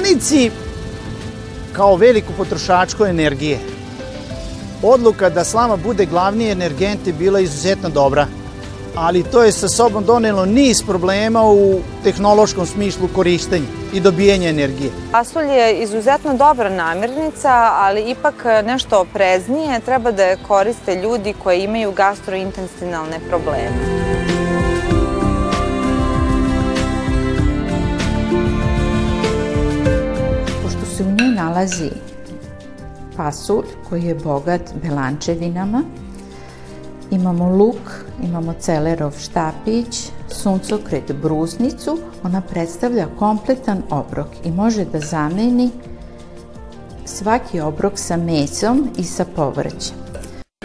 klanici, kao veliku potrošačku energije, odluka da slama bude glavni energent je bila izuzetno dobra, ali to je sa sobom donelo niz problema u tehnološkom smislu korištenja i dobijanja energije. Pasulj je izuzetno dobra namirnica, ali ipak nešto opreznije treba da je koriste ljudi koji imaju gastrointestinalne probleme. Nalazi pasulj koji je bogat belančevinama, imamo luk, imamo celerov štapić, suncokret brusnicu, ona predstavlja kompletan obrok i može da zameni svaki obrok sa mesom i sa povrćem.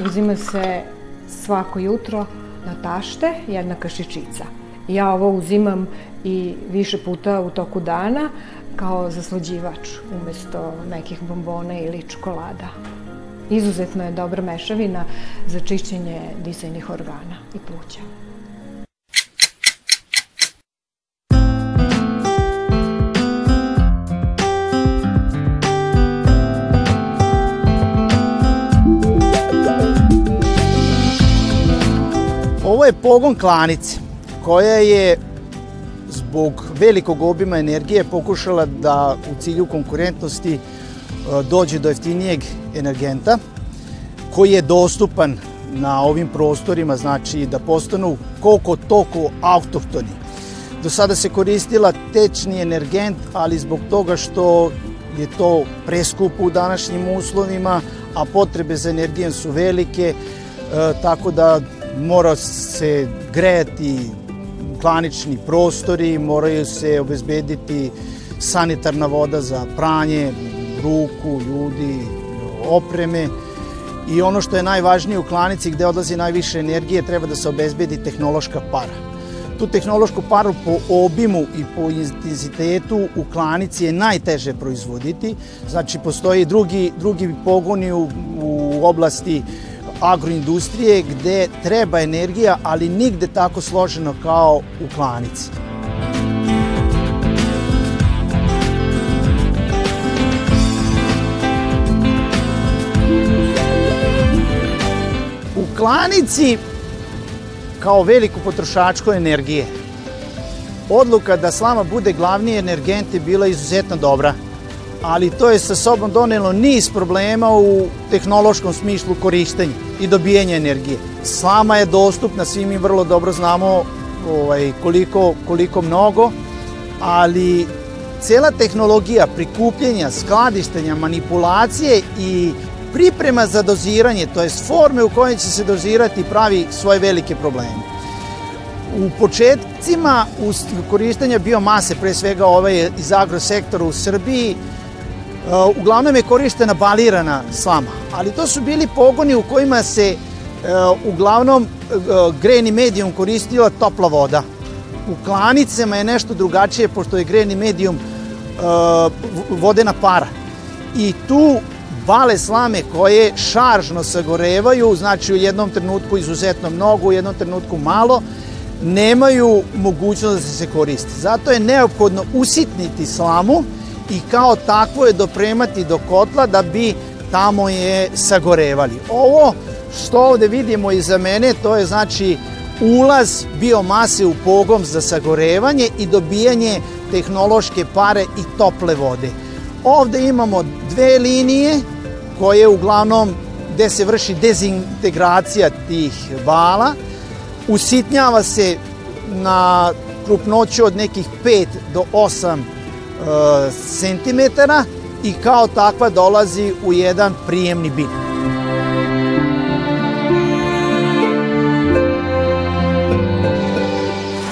Uzima se svako jutro na tašte jedna kašičica. Ja ovo uzimam i više puta u toku dana, kao zaslađivač umesto nekih bombona ili čokolada. Izuzetno je dobra mešavina za čišćenje disajnih organa i pluća. Ovo je pogon klanice koja je zbog velikog obima energije pokušala da u cilju konkurentnosti e, dođe do jeftinijeg energenta koji je dostupan na ovim prostorima, znači da postanu koliko toliko autohtoni. Do sada se koristila tečni energent, ali zbog toga što je to preskupo u današnjim uslovima, a potrebe za energijom su velike, e, tako da mora se grejati klanični prostori, moraju se obezbediti sanitarna voda za pranje ruku, ljudi, opreme i ono što je najvažnije u klanici gde odlazi najviše energije treba da se obezbedi tehnološka para. Tu tehnološku paru po obimu i po intenzitetu u klanici je najteže proizvoditi, znači postoji drugi, drugi pogoni u, u oblasti agroindustrije gde treba energija, ali nigde tako složeno kao u klanici. U klanici kao veliku potrošačku energije odluka da slama bude glavni energent je bila izuzetno dobra ali to je sa sobom donelo niz problema u tehnološkom smislu korištenja i dobijanja energije. Slama je dostupna, svi mi vrlo dobro znamo ovaj, koliko, koliko mnogo, ali cela tehnologija prikupljenja, skladištenja, manipulacije i priprema za doziranje, to je forme u kojoj će se dozirati pravi svoje velike probleme. U početcima korištenja biomase, pre svega ove iz agrosektora u Srbiji, uglavnom je korištena balirana slama, ali to su bili pogoni u kojima se uh, uglavnom uh, greni medijum koristila topla voda. U klanicama je nešto drugačije, pošto je greni medijum vodena para. I tu bale slame koje šaržno sagorevaju, znači u jednom trenutku izuzetno mnogo, u jednom trenutku malo, nemaju mogućnost da se koriste. Zato je neophodno usitniti slamu i kao takvo je dopremati do kotla da bi tamo je sagorevali. Ovo što ovde vidimo iza mene, to je znači ulaz biomase u pogom za sagorevanje i dobijanje tehnološke pare i tople vode. Ovde imamo dve linije koje uglavnom gde se vrši dezintegracija tih vala, usitnjava se na krupnoću od nekih 5 do 8 cm i kao takva dolazi u jedan prijemni bin.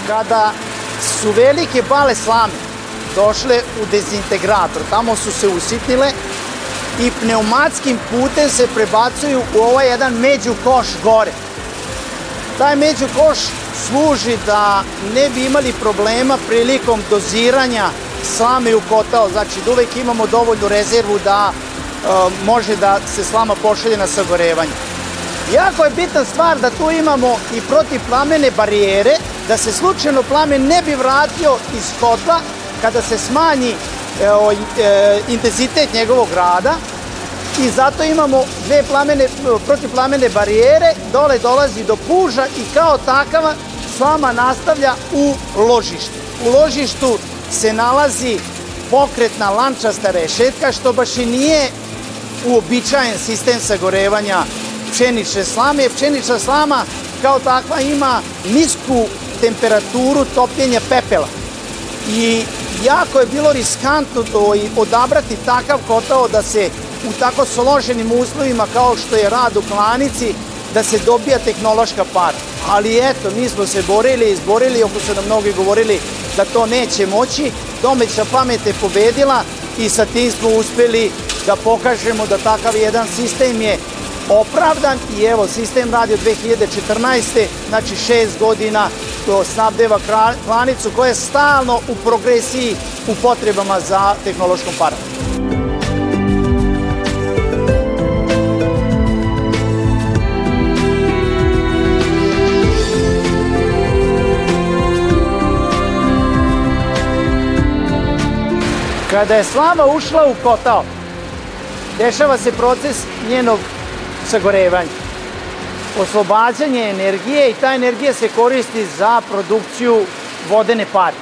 Kada su velike bale slame došle u dezintegrator, tamo su se usitnile i pneumatskim putem se prebacuju u ovaj jedan među koš gore. Taj među koš služi da ne bi imali problema prilikom doziranja slame u kotao, znači da uvek imamo dovoljnu rezervu da e, može da se slama pošalje na sagorevanje. Jako je bitna stvar da tu imamo i protivplamene barijere, da se slučajno plamen ne bi vratio iz kotla kada se smanji e, intenzitet njegovog rada i zato imamo dve plamene, protivplamene barijere, dole dolazi do puža i kao takava slama nastavlja u ložištu. U ložištu se nalazi pokretna lančasta rešetka, što baš i nije uobičajen sistem sagorevanja pšenične slame. Pšenična slama kao takva ima nisku temperaturu topljenja pepela. I jako je bilo riskantno to i odabrati takav kotao da se u tako složenim uslovima kao što je rad u klanici, da se dobija tehnološka para. Ali eto, mi smo se borili, izborili, oko su nam mnogi govorili da to neće moći, domeća pamet je pobedila i sa tim smo uspeli da pokažemo da takav jedan sistem je opravdan i evo sistem radi od 2014. znači šest godina to snabdeva klanicu koja je stalno u progresiji u potrebama za tehnološkom parom. Kada je slama ušla u kotao, dešava se proces njenog sagorevanja. Oslobađanje energije i ta energija se koristi za produkciju vodene pare.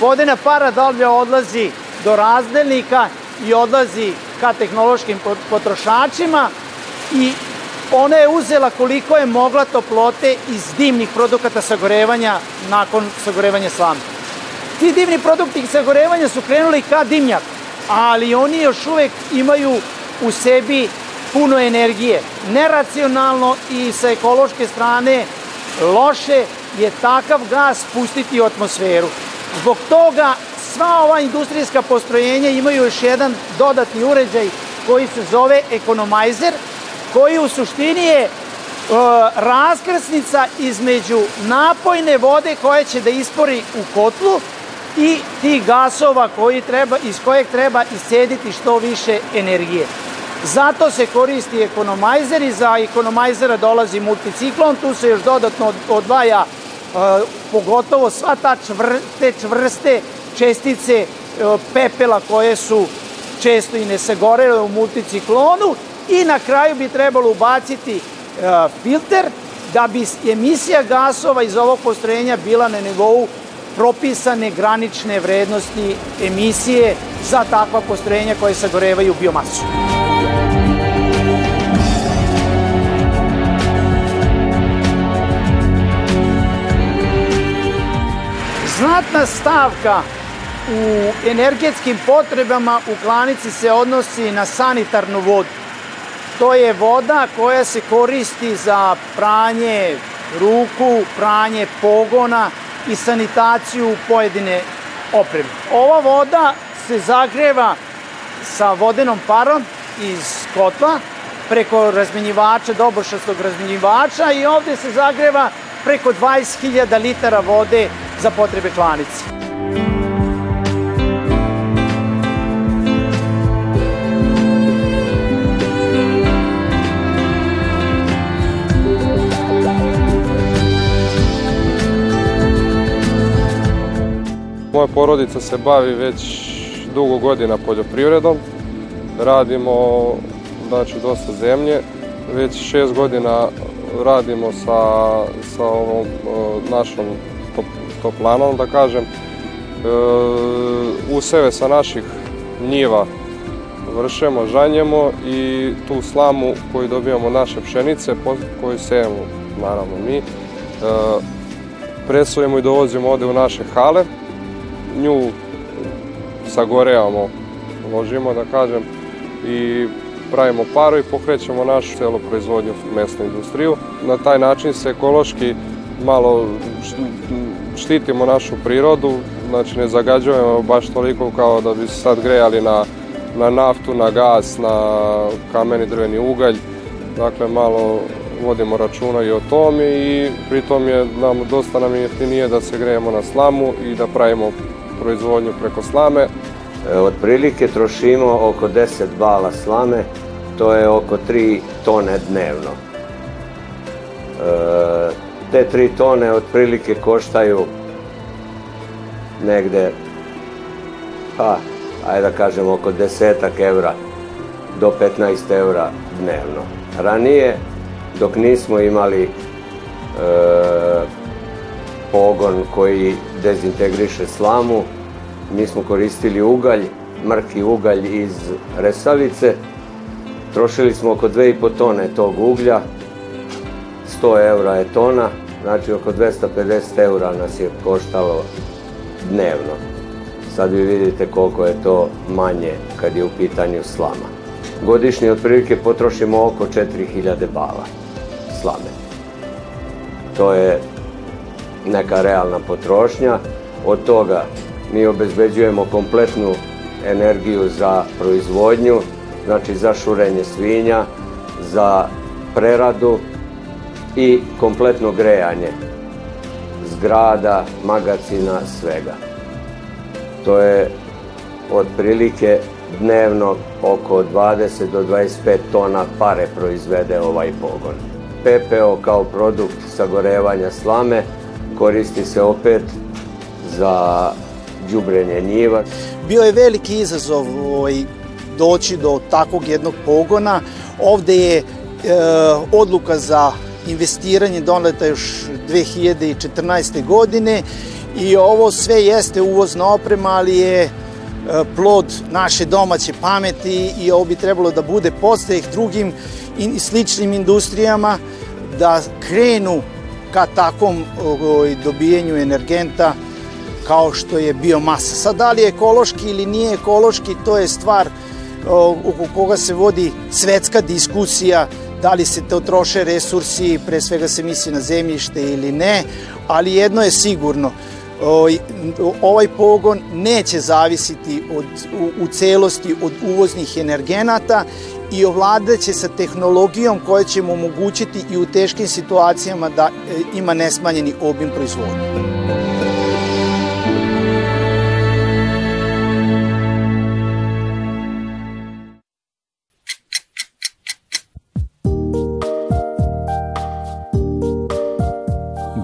Vodena para dalje odlazi do razdelnika i odlazi ka tehnološkim potrošačima i ona je uzela koliko je mogla toplote iz dimnih produkata sagorevanja nakon sagorevanja slame. Ti divni produkti sagorevanja su krenuli ka dimnjak, ali oni još uvek imaju u sebi puno energije. Neracionalno i sa ekološke strane loše je takav gas pustiti u atmosferu. Zbog toga sva ova industrijska postrojenja imaju još jedan dodatni uređaj koji se zove ekonomajzer, koji u suštini je e, raskrsnica između napojne vode koja će da ispori u kotlu i tih gasova koji treba, iz kojeg treba iscediti što više energije. Zato se koristi ekonomajzer i za ekonomajzera dolazi multiciklon, tu se još dodatno odvaja e, pogotovo sva ta čvr, te čvrste čestice e, pepela koje su često i ne sagorele u multiciklonu i na kraju bi trebalo ubaciti e, filter da bi emisija gasova iz ovog postrojenja bila na nivou propisane granične vrednosti emisije za takva postrojenja koje sagorevaju biomasu. Znatna stavka u energetskim potrebama u klanici se odnosi na sanitarnu vodu. To je voda koja se koristi za pranje ruku, pranje pogona i sanitaciju pojedine opreme. Ova voda se zagreva sa vodenom parom iz kotla preko razmenjivača, dobošastog razmenjivača i ovde se zagreva preko 20.000 litara vode za potrebe klanice. Moja porodica se bavi već dugo godina poljoprivredom. Radimo znači, dosta zemlje. Već šest godina radimo sa, sa ovom našom toplanom, da kažem. E, useve sa naših njiva vršemo, žanjemo i tu slamu koju dobijamo naše pšenice, koju sejemo, naravno mi, e, presujemo i dovozimo ovde u naše hale. Nju sagorevamo, ložimo, da kažem, i pravimo paru i pokrećemo našu celu proizvodnju mesnu industriju. Na taj način se ekološki malo štitimo našu prirodu, znači ne zagađujemo baš toliko kao da bi se sad grejali na, na naftu, na gas, na kameni drveni ugalj. Dakle, malo vodimo računa i o tome i pritom je nam, dosta nam je jeftinije da se grejemo na slamu i da pravimo proizvodnju preko slame. E, otprilike trošimo oko 10 bala slame, to je oko 3 tone dnevno. E, te 3 tone otprilike koštaju negde, pa, ajde da kažem, oko desetak evra do 15 evra dnevno. Ranije, dok nismo imali e, pogon koji dezintegriše slamu, mi smo koristili ugalj, mrki ugalj iz Resavice, trošili smo oko 2,5 tone tog uglja, 100 eura je tona, znači oko 250 eura nas je koštalo dnevno. Sad vi vidite koliko je to manje kad je u pitanju slama. Godišnje otprilike potrošimo oko 4000 bala slame. To je neka realna potrošnja. Od toga mi obezbeđujemo kompletnu energiju za proizvodnju, znači za šurenje svinja, za preradu i kompletno grejanje zgrada, magacina, svega. To je otprilike dnevno oko 20 do 25 tona pare proizvede ovaj pogon. PPO kao produkt sagorevanja slame koristi se opet za đubrenje njiva. Bio je veliki izazov ovaj, doći do takvog jednog pogona. Ovde je e, odluka za investiranje doneta još 2014. godine i ovo sve jeste uvozna oprema, ali je e, plod naše domaće pameti i ovo bi trebalo da bude podstajeh drugim i sličnim industrijama da krenu ka takvom dobijenju energenta kao što je biomasa. Sad, da li je ekološki ili nije ekološki, to je stvar oko koga se vodi svetska diskusija da li se to troše resursi, pre svega se misli na zemljište ili ne, ali jedno je sigurno, ovaj pogon neće zavisiti od, u, u celosti od uvoznih energenata i ovladaće sa tehnologijom koja će mu omogućiti i u teškim situacijama da e, ima nesmanjeni obim proizvodnje.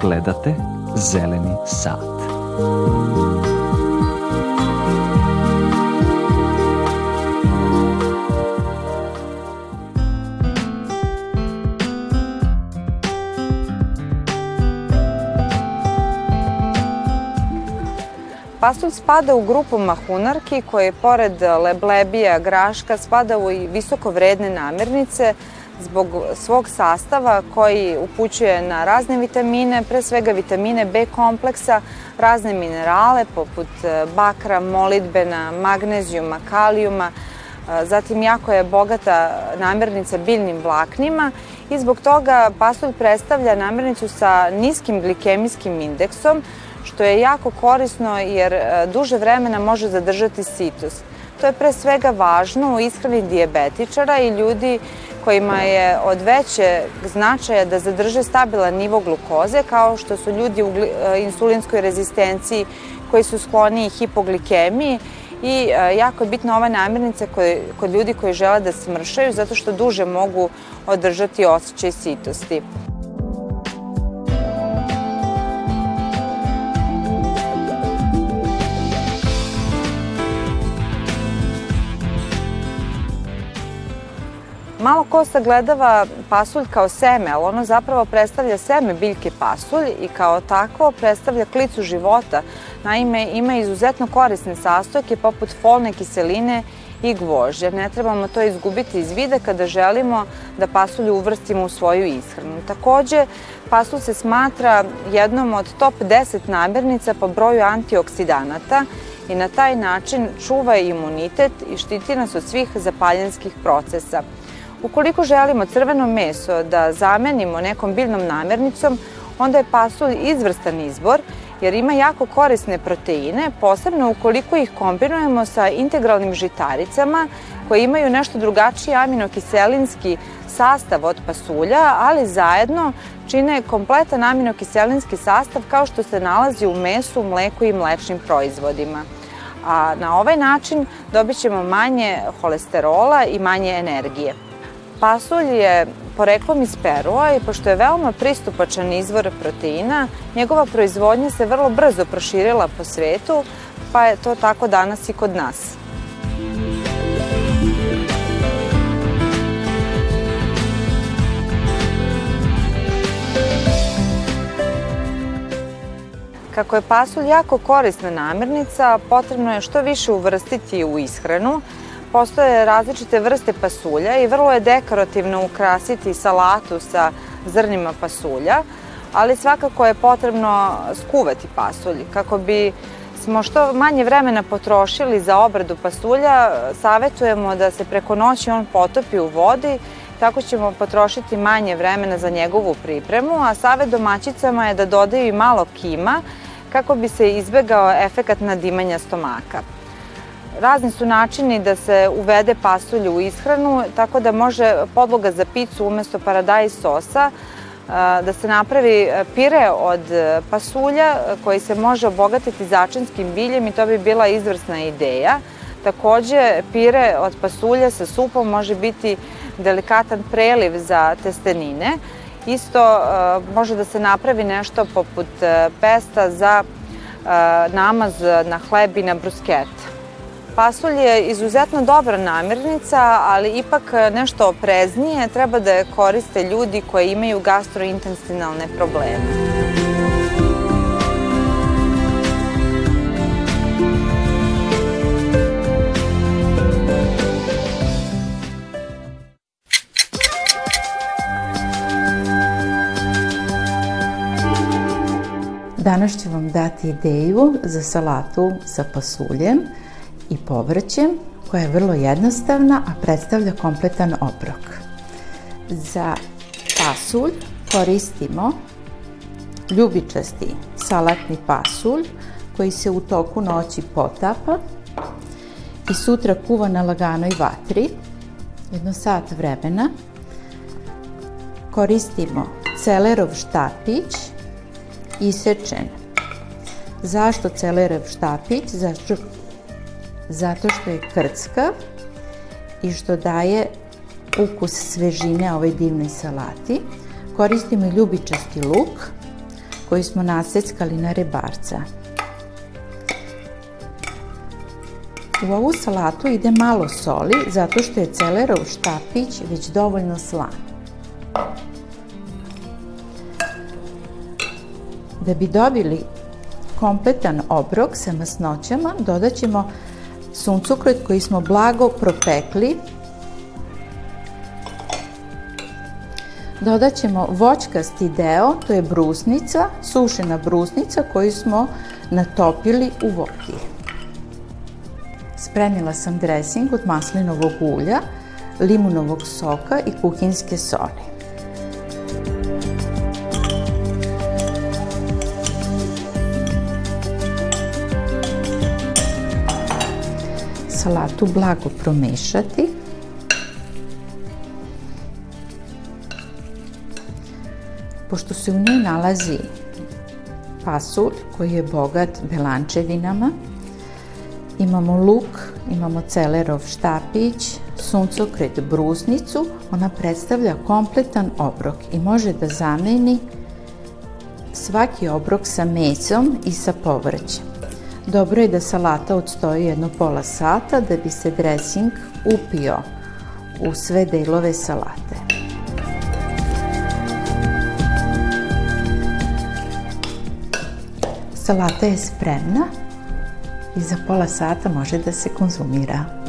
Gledate Zeleni sat. Pasulj spada u grupu mahunarki koje pored leblebija, graška spada u i visoko vredne namirnice, zbog svog sastava koji upućuje na razne vitamine, pre svega vitamine B kompleksa, razne minerale poput e, bakra, molitbena, magnezijuma, kalijuma, e, zatim jako je bogata namirnica biljnim vlaknima i zbog toga pasulj predstavlja namirnicu sa niskim glikemijskim indeksom, što je jako korisno jer e, duže vremena može zadržati sitost. To je pre svega važno u ishrani dijabetičara i ljudi kojima je od veće značaja da zadrže stabilan nivo glukoze, kao što su ljudi u e, insulinskoj rezistenciji koji su skloni hipoglikemiji i e, jako je bitna ova namirnica kod ljudi koji žele da smršaju zato što duže mogu održati osjećaj sitosti. Malo ko sagledava pasulj kao seme, ali ono zapravo predstavlja seme biljke pasulj i kao takvo predstavlja klicu života. Naime, ima izuzetno korisne sastojke poput folne kiseline i gvožđe. Ne trebamo to izgubiti iz vida kada želimo da pasulj uvrstimo u svoju ishranu. Takođe, pasulj se smatra jednom od top 10 namirnica po broju antioksidanata i na taj način čuva imunitet i štiti nas od svih zapaljenskih procesa. Ukoliko želimo crveno meso da zamenimo nekom biljnom namirnicom, onda je pasulj izvrstan izbor jer ima jako korisne proteine, posebno ukoliko ih kombinujemo sa integralnim žitaricama koje imaju nešto drugačiji aminokiselinski sastav od pasulja, ali zajedno čine kompletan aminokiselinski sastav kao što se nalazi u mesu, mleku i mlečnim proizvodima. A na ovaj način dobit ćemo manje holesterola i manje energije. Pasulj je poreklom iz Perua i pošto je veoma pristupačan izvor proteina, njegova proizvodnja se vrlo brzo proširila po svetu, pa je to tako danas i kod nas. Kako je pasulj jako korisna namirnica, potrebno je što više uvrstiti u ishranu, Postoje različite vrste pasulja i vrlo je dekorativno ukrasiti salatu sa zrnima pasulja, ali svakako je potrebno skuvati pasulj kako bi smo što manje vremena potrošili za obradu pasulja, savetujemo da se preko noći on potopi u vodi, tako ćemo potrošiti manje vremena za njegovu pripremu, a savet domaćicama je da dodaju i malo kima kako bi se izbegao efekat nadimanja stomaka. Razni su načini da se uvede pasulj u ishranu, tako da može podloga za picu umesto paradajz sosa da se napravi pire od pasulja koji se može obogatiti začinskim biljem i to bi bila izvrsna ideja. Takođe, pire od pasulja sa supom može biti delikatan preliv za testenine. Isto može da se napravi nešto poput pesta za namaz na hleb i na bruskete. Pasulj je izuzetno dobra namirnica, ali ipak nešto opreznije treba da je koriste ljudi koji imaju gastrointestinalne probleme. Danas ću vam dati ideju za salatu sa pasuljem i povrćem koja je vrlo jednostavna, a predstavlja kompletan obrok. Za pasulj koristimo ljubičasti salatni pasulj koji se u toku noći potapa i sutra kuva na laganoj vatri, jedno sat vremena. Koristimo celerov štapić, isečen. Zašto celerov štapić? Zašto zato što je krcka i što daje ukus svežine ovoj divnoj salati. Koristimo i ljubičasti luk koji smo naseckali na rebarca. U ovu salatu ide malo soli zato što je celerov štapić već dovoljno slan. Da bi dobili kompletan obrok sa masnoćama, dodat ćemo suncokret koji smo blago propekli. Dodat ćemo voćkasti deo, to je brusnica, sušena brusnica koju smo natopili u vodi. Spremila sam dresing od maslinovog ulja, limunovog soka i kuhinske soli. Salatu blago promešati. Pošto se u njoj nalazi pasulj koji je bogat belančevinama, imamo luk, imamo celerov štapić, suncokret brusnicu, ona predstavlja kompletan obrok i može da zameni svaki obrok sa mesom i sa povrćem. Dobro je da salata odstoji jedno pola sata da bi se dressing upio u sve delove salate. Salata je spremna i za pola sata može da se konzumira.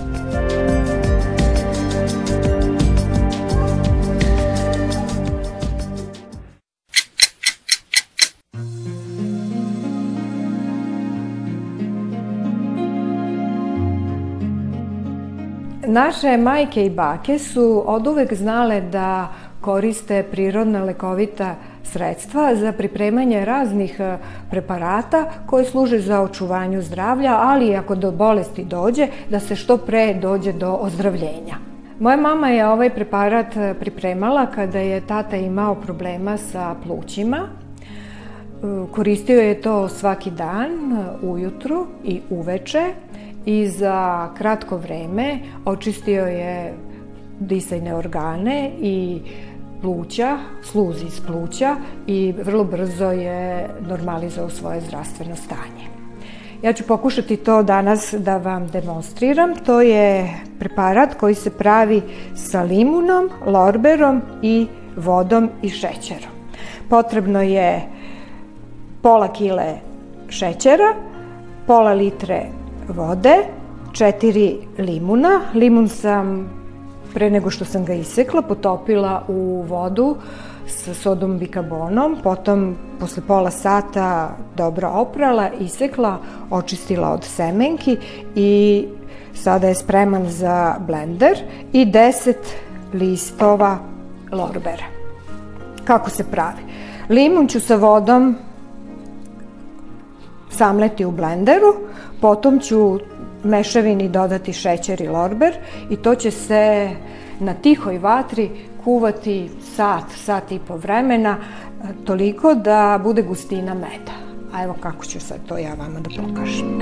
Naše majke i bake su od uvek znale da koriste prirodna lekovita sredstva za pripremanje raznih e, preparata koji služe za očuvanju zdravlja, ali ako do bolesti dođe, da se što pre dođe do ozdravljenja. Moja mama je ovaj preparat e, pripremala kada je tata imao problema sa plućima. E, koristio je to svaki dan, ujutru i uveče i za kratko vreme očistio je disajne organe i pluća, sluzi iz pluća i vrlo brzo je normalizao svoje zdravstveno stanje. Ja ću pokušati to danas da vam demonstriram. To je preparat koji se pravi sa limunom, lorberom i vodom i šećerom. Potrebno je pola kile šećera, pola litre vode, četiri limuna. Limun sam pre nego što sam ga isekla potopila u vodu sa sodom bikarbonom, potom posle pola sata dobro oprala, isekla, očistila od semenki i sada je spreman za blender i 10 listova lorbera. Kako se pravi? Limun ću sa vodom samleti u blenderu, potom ću mešavini dodati šećer i lorber i to će se na tihoj vatri kuvati sat, sat i po vremena, toliko da bude gustina meda. A evo kako ću sad to ja vama da pokažem.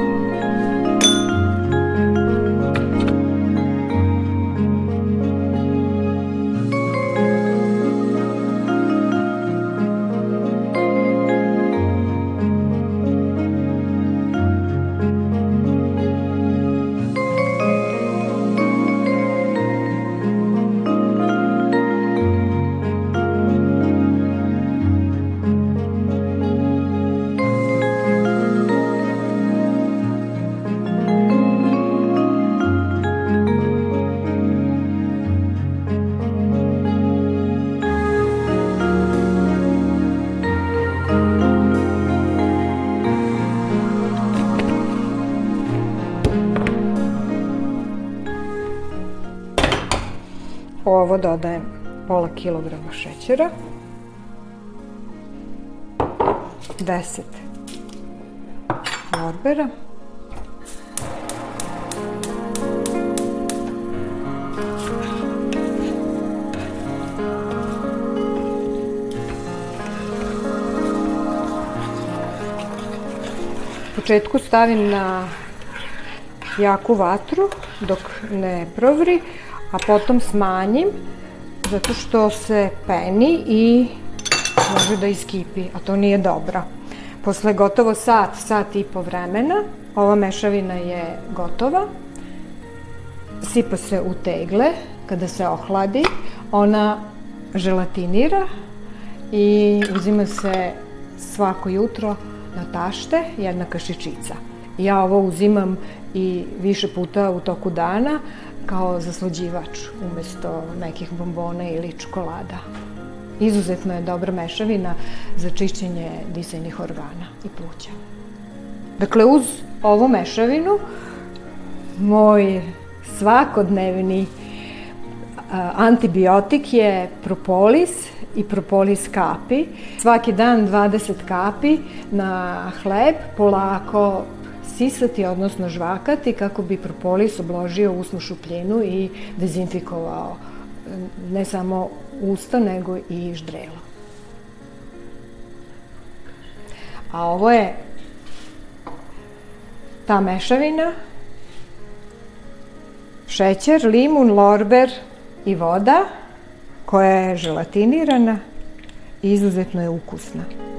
Ovo dodajem pola kilograma šećera, 10 lorbera, U početku stavim na jaku vatru dok ne provri, a potom smanjim zato što se peni i može da iskipi, a to nije dobro. Posle gotovo sat, sat i po vremena, ova mešavina je gotova. Sipa se u tegle, kada se ohladi, ona želatinira i uzima se svako jutro na tašte jedna kašičica. Ja ovo uzimam i više puta u toku dana, kao zaslađivač umesto nekih bombona ili čokolada. Izuzetno je dobra mešavina za čišćenje disajnih organa i pluća. Dakle, uz ovu mešavinu, moj svakodnevni antibiotik je propolis i propolis kapi. Svaki dan 20 kapi na hleb, polako sisati, odnosno žvakati, kako bi propolis obložio usnu šupljinu i dezinfikovao ne samo usta, nego i ždrelo. A ovo je ta mešavina, šećer, limun, lorber i voda koja je želatinirana i izuzetno je ukusna.